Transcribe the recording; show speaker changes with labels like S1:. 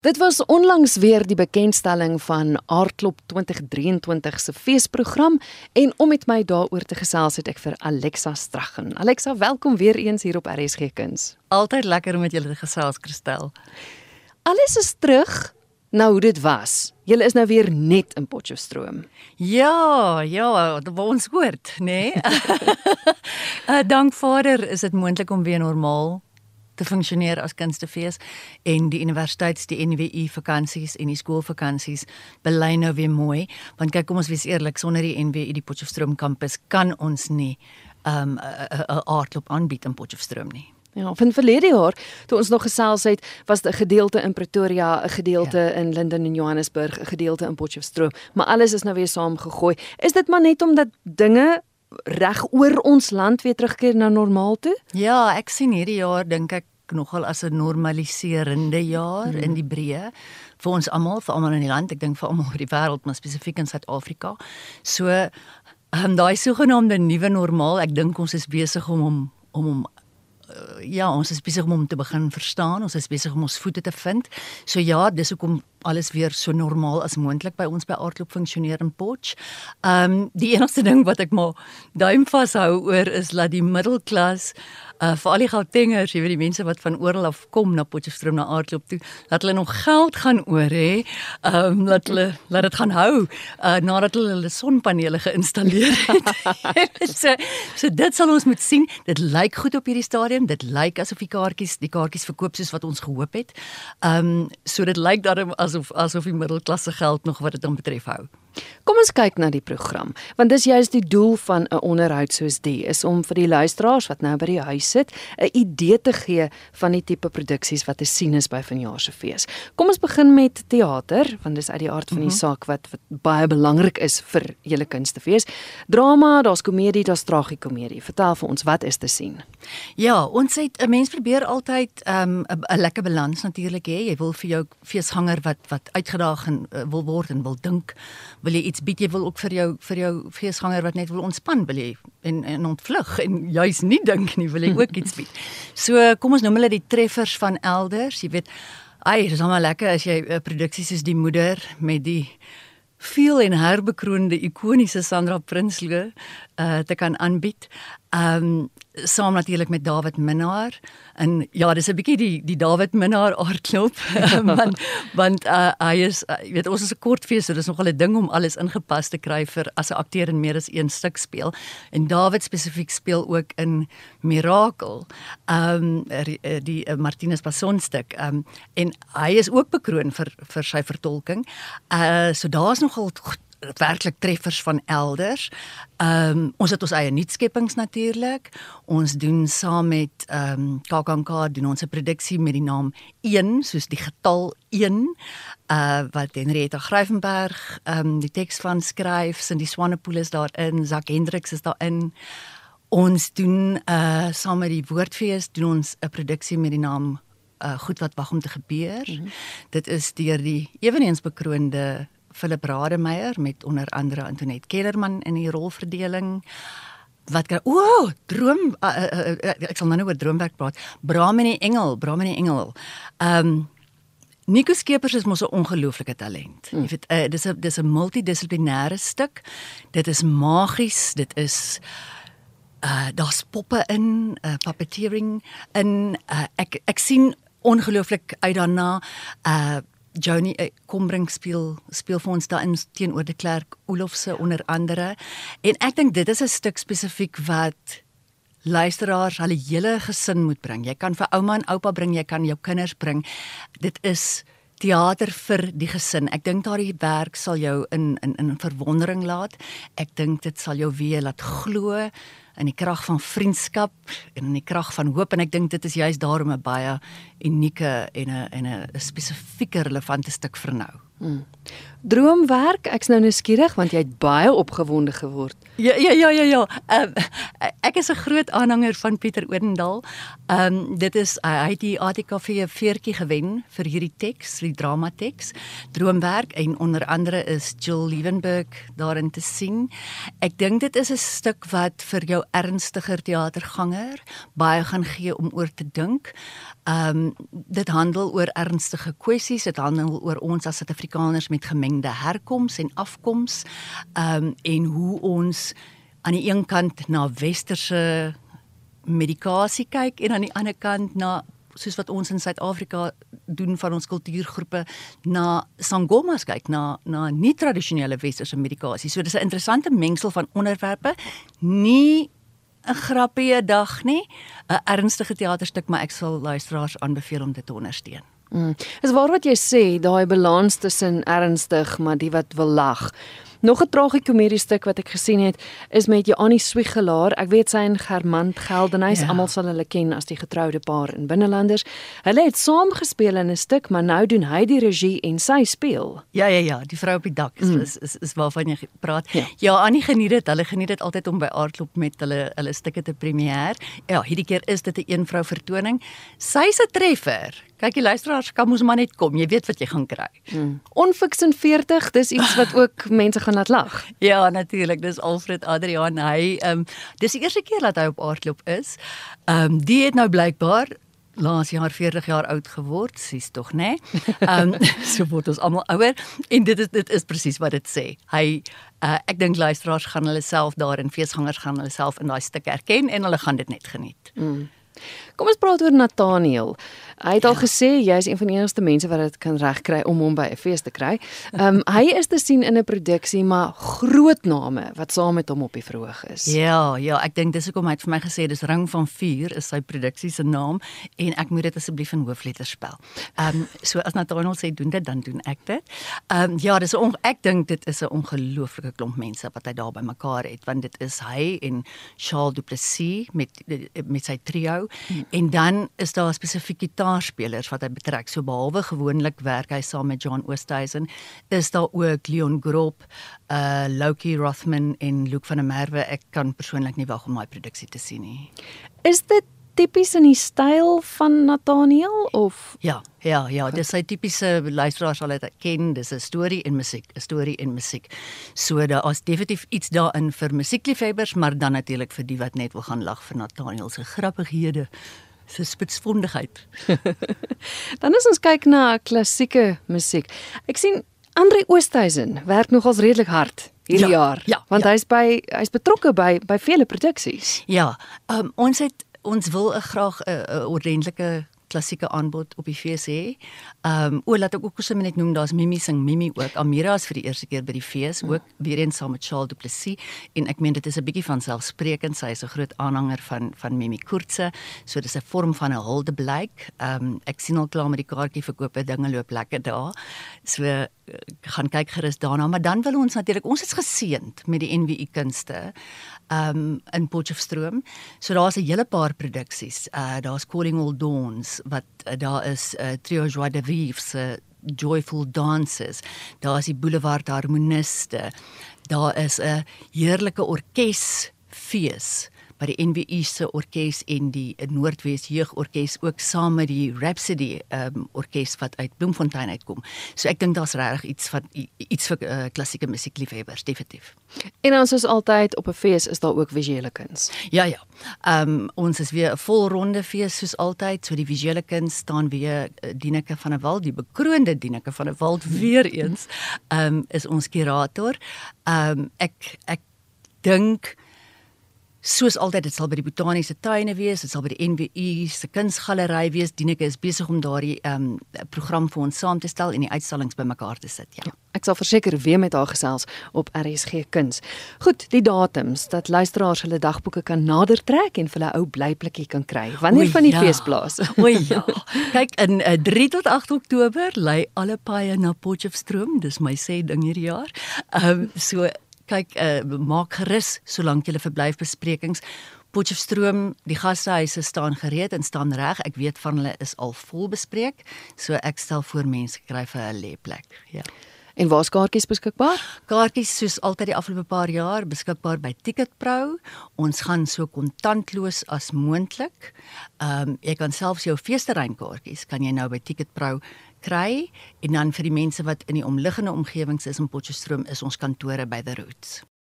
S1: Dit was onlangs weer die bekendstelling van Aardklop 2023 se feesprogram en om met my daaroor te gesels het ek vir Alexa Straggen. Alexa, welkom weer eens hier op RSG Kuns.
S2: Altyd lekker om met julle te gesels, Christel.
S1: Alles is terug nou hoe dit was. Julle is nou weer net in Potchefstroom.
S2: Ja, ja, was ons hoort, nê? Nee? uh, dank Vader is dit moontlik om weer normaal te funksioneer as kunstefees en die universiteits die NWU vakansies en die skoolvakansies bely nou weer mooi want kyk kom ons wees eerlik sonder die NWU die Potchefstroom kampus kan ons nie 'n um, aardloop aanbied in Potchefstroom nie.
S1: Ja, van verlede jaar toe ons nog gesels het, was 'n gedeelte in Pretoria, 'n gedeelte ja. in Linden en Johannesburg, 'n gedeelte in Potchefstroom, maar alles is nou weer saamgegooi. Is dit maar net omdat dinge reg oor ons land weer terugkeer na normaal toe?
S2: Ja, ek sien hierdie jaar dink ek nogal as 'n normaliserende jaar hmm. in die breë vir ons almal, vir almal in die land, ek dink vir almal oor die wêreld, maar spesifiek in Suid-Afrika. So, um, daai sogenaamde nuwe normaal, ek dink ons is besig om om om om uh, ja, ons is besig om om te begin verstaan, ons is besig om ons voete te vind. So ja, dis hoekom alles weer so normaal as moontlik by ons by Aardklop funksioneer in Potch. Ehm um, die enigste ding wat ek maar duim vashou oor is dat die middelklas uh vir al die Gautengers, jy weet die mense wat van oral af kom na Potchefstroom na Aardklop toe, dat hulle nog geld gaan oor hè. Ehm um, dat hulle laat dit gaan hou uh nadat hulle hulle sonpanele geïnstalleer het. so, so dit sal ons moet sien. Dit lyk goed op hierdie stadium. Dit lyk asof die kaartjies, die kaartjies verkoop soos wat ons gehoop het. Ehm um, so dit lyk daarom asof asof die middelklasse geld nog wat dit dan betref hou.
S1: Kom ons kyk na die program, want dis juist die doel van 'n onderhoud soos die is om vir die luisteraars wat nou by die huis sit, 'n idee te gee van die tipe produksies wat te sien is by vanjaar se fees. Kom ons begin met teater, want dis uit die aard van die -hmm. saak wat, wat baie belangrik is vir julle kunstefees. Drama, daar's komedie, daar's tragikomedie. Vertel vir ons wat is te sien.
S2: Ja, ons het 'n mens probeer altyd 'n um, lekker balans natuurlik hê. Jy wil vir jou feesganger wat wat uitgedaag en uh, wil word en wil dink wil jy iets bied jy wil ook vir jou vir jou feesganger wat net wil ontspan wil jy en en ontvlug en juis nie dink nie wil jy ook iets bied. So kom ons noem hulle die treffers van elders, jy weet. Ai, dis hom lekker as jy 'n uh, produksie soos die moeder met die veel en herbekroonde ikoniese Sandra Prinsloo uh te kan aanbied. Um saam natuurlik met David Minnar en ja, dis 'n bietjie die die David Minnar aardklop want want uh, hy is uh, jy weet ons is 'n kort fees, so dis nogal 'n ding om alles ingepas te kry vir as 'n akteur in meer as een stuk speel. En David spesifiek speel ook in Miracle. Um die, uh, Martinus Passon stuk. Um en hy is ook bekroon vir vir sy vertolking. Uh so daar's nogal werklik treffers van elders. Ehm um, ons het ons eie nuutskeppings natuurlik. Ons doen saam met ehm um, KAKNK doen ons 'n produksie met die naam 1 soos die getal 1 uh wat Henrietta Gryvenberg ehm um, die teks van skryf, sin die Swanepoel is daarin, Zak Hendriks is daarin. Ons doen uh saam met die Woordfees doen ons 'n produksie met die naam uh goed wat wag om te gebeur. Mm -hmm. Dit is deur die eweneens bekroonde Philip Rademeier met onder andere Antoinette Kellerman in die rolverdeling wat o, oh, droom uh, uh, uh, ek sal nou oor droomwerk praat. Brahmini Engel, Brahmini Engel. Ehm um, Nico Skeepers is mos 'n ongelooflike talent. Hmm. Jy weet, uh, dis 'n dis 'n multidissiplinêre stuk. Dit is magies, dit is uh daar's poppe in, uh puppeteering in uh, ek ek sien ongelooflik uit daarna. Uh Joni eh, Kombring speel speel vir ons daarin teenoor die Klerk Olofse onder andere. En ek dink dit is 'n stuk spesifiek wat luisteraars hulle hele gesin moet bring. Jy kan vir ouma en oupa bring, jy kan jou kinders bring. Dit is teater vir die gesin. Ek dink daardie werk sal jou in in in verwondering laat. Ek dink dit sal jou weer laat glo in die krag van vriendskap en in die krag van hoop en ek dink dit is juist daarom 'n baie unieke en 'n en 'n spesifieke relevante stuk vir nou. Hmm.
S1: Droomwerk, ek's nou nuuskierig want jy het baie opgewonde geword.
S2: Ja ja ja ja ja. Um, ek is 'n groot aanhanger van Pieter Odendaal. Ehm um, dit is hy het die ATKV veertjie gewen vir hierdie teks, die drama teks. Droomwerk en onder andere is Jill Liebenberg daarin te sien. Ek dink dit is 'n stuk wat vir jou ernstiger teaterganger, baie gaan gee om oor te dink. Ehm um, dit handel oor ernstige kwessies, dit handel oor ons as Suid-Afrikaners met gemengde herkoms en afkoms. Ehm um, en hoe ons aan die een kant na westerse medikasie kyk en aan die ander kant na soos wat ons in Suid-Afrika doen van ons kultuurgroepe na sangomas kyk na na nie tradisionele westerse medikasie. So dis 'n interessante mengsel van onderwerpe. Nie 'n grappie dag nie, 'n ernstige teaterstuk, maar ek sal luisteraars aanbeveel om dit te ondersteun.
S1: Mm. Is waar wat jy sê, daai balans tussen ernstig maar die wat wil lag. Nog 'n tragikomedie stuk wat ek gesien het is met Joannie Swigelaar. Ek weet sy en Germant Geldenhuys, ja. almal sal hulle ken as die getroude paar in Binnelanders. Hulle het saam gespeel in 'n stuk, maar nou doen hy die regie en sy speel.
S2: Ja ja ja, die vrou op die dak is mm. is, is is waarvan jy praat. Ja, ja Annie geniet dit. Hulle geniet dit altyd om by Aardklop met hulle hulle stukke te premier. Ja, hierdie keer is dit 'n een vrou vertoning. Sy's 'n treffer. Kyk die luisteraars kan mos maar net kom. Jy weet wat jy gaan kry.
S1: Hmm. Onfiks en 40, dis iets wat ook mense gaan laat lag.
S2: Ja, natuurlik. Dis Alfred Adrian. Hy ehm um, dis die eerste keer dat hy op aardklop is. Ehm um, die het nou blykbaar laas jaar 40 jaar oud geword, sies tog nê. Nee? Ehm um, so word ons almal ouer en dit is dit is presies wat dit sê. Hy uh, ek dink luisteraars gaan hulle self daar in feesgangers gaan hulle self in daai stuk herken en hulle gaan dit net geniet. Mm.
S1: Kom ons praat oor Nathaniel. Hy het ja. al gesê jy is een van die enigste mense wat dit kan regkry om hom by 'n fees te kry. Ehm um, hy is te sien in 'n produksie maar groot name wat saam met hom op die verhoog is.
S2: Ja, ja, ek dink dis hoekom hy het vir my gesê dis Ring van Vuur is sy produksie se naam en ek moet dit asseblief in hoofletters spel. Ehm um, so as Nathaniel sê doen dit dan doen ek dit. Ehm um, ja, dis ek dink dit is 'n ongelooflike klomp mense wat hy daar by mekaar het want dit is hy en Charles Du Plessis met met sy trio hmm. en dan is daar spesifiek gitaarspelers wat hy betrek. So behalwe gewoonlik werk hy saam met John Oosthuizen, is daar ook Leon Grob, uh Loki Rothman en Luke van der Merwe. Ek kan persoonlik nie wag om daai produksie te sien nie.
S1: Is dit tipies in die styl van Nathaniel of
S2: Ja, ja, ja, dis sy tipiese luisteraars sal dit ken, dis 'n storie en musiek, 'n storie en musiek. So daar is definitief iets daarin vir musiekliefhebbers, maar dan natuurlik vir die wat net wil gaan lag vir Nathaniel se grappighede se spitsvondigheid.
S1: Dan as ons kyk na klassieke musiek. Ek sien Andre Oosthuizen werk nogals redelik hard hierdie ja, jaar. Ja, want ja. hy's by hy's betrokke by by vele produksies.
S2: Ja. Um, ons het ons wil 'n graag 'n ordentlike klassieke aanbod op die fees hê. Ehm um, o, laat ek ook sommer net noem daar's Mimi sing Mimi ook. Amira is vir die eerste keer by die fees ook mm. weer eens saam met Charles Du Plessis en ek meen dit is 'n bietjie van selfsprekend. Sy is 'n groot aanhanger van van Mimi Koortse. So dis 'n vorm van 'n huldeblyk. Ehm um, ek sien al klaar met die kaartjie verkope dinge loop lekker daar. So gaan kyk gerus daarna, maar dan wil ons natuurlik ons is geseënd met die NWI kunste um in Potchefstroom. So daar's 'n hele paar produksies. Uh daar's Calling All Dawns wat uh, daar is uh, Trio Joie de Vivre se Joyful Dances. Daar is die Boulevard Harmoniste. Daar is 'n heerlike orkesfees by die NWU se orkes en die Noordwes Jeugorkes ook saam met die Rhapsody um, orkes wat uit Bloemfontein uitkom. So ek dink daar's regtig iets van iets vir uh, klassieke musiekliefhebbers definitief.
S1: En ons is altyd op 'n fees is daar ook visuele kuns.
S2: Ja ja. Ehm um, ons is weer 'n volronde fees soos altyd. So die visuele kuns staan weer uh, Dieneke van der Walt, die bekroonde Dieneke van der Walt weer eens. Ehm um, is ons kurator. Ehm um, ek ek dink soos altyd dit sal by die botaniese tuine wees, dit sal by die NWU se kunsgalery wees. Dieneke is besig om daardie ehm um, program vir ons saam te stel en die uitstallings bymekaar te sit. Ja. ja.
S1: Ek sal verseker weer met haar gesels op RSG Kuns. Goed, die datums dat luisteraars hulle dagboeke kan nader trek en vir hulle ou blyplekkie kan kry. Wanneer van die ja. feesplaas?
S2: O ja. Kyk in uh, eh, 3 tot 8 Oktober lê alle paaie na Potchefstroom, dis my sê ding hierdie jaar. Ehm um, so kyk uh, maak gerus solank jy verblyfbesprekings Potchefstroom, die gastehuise staan gereed en staan reg. Ek weet van hulle is al vol bespreek, so ek stel voor mense kry vir 'n lêplek. Ja.
S1: En waar's kaartjies beskikbaar?
S2: Kaartjies soos altyd die afgelope paar jaar beskikbaar by Ticketpro. Ons gaan so kontantloos as moontlik. Ehm um, jy kan selfs jou feesterreinkaartjies kan jy nou by Ticketpro kry en dan vir die mense wat in die omliggende omgewings is in Potchefstroom is ons kantore by The Roots.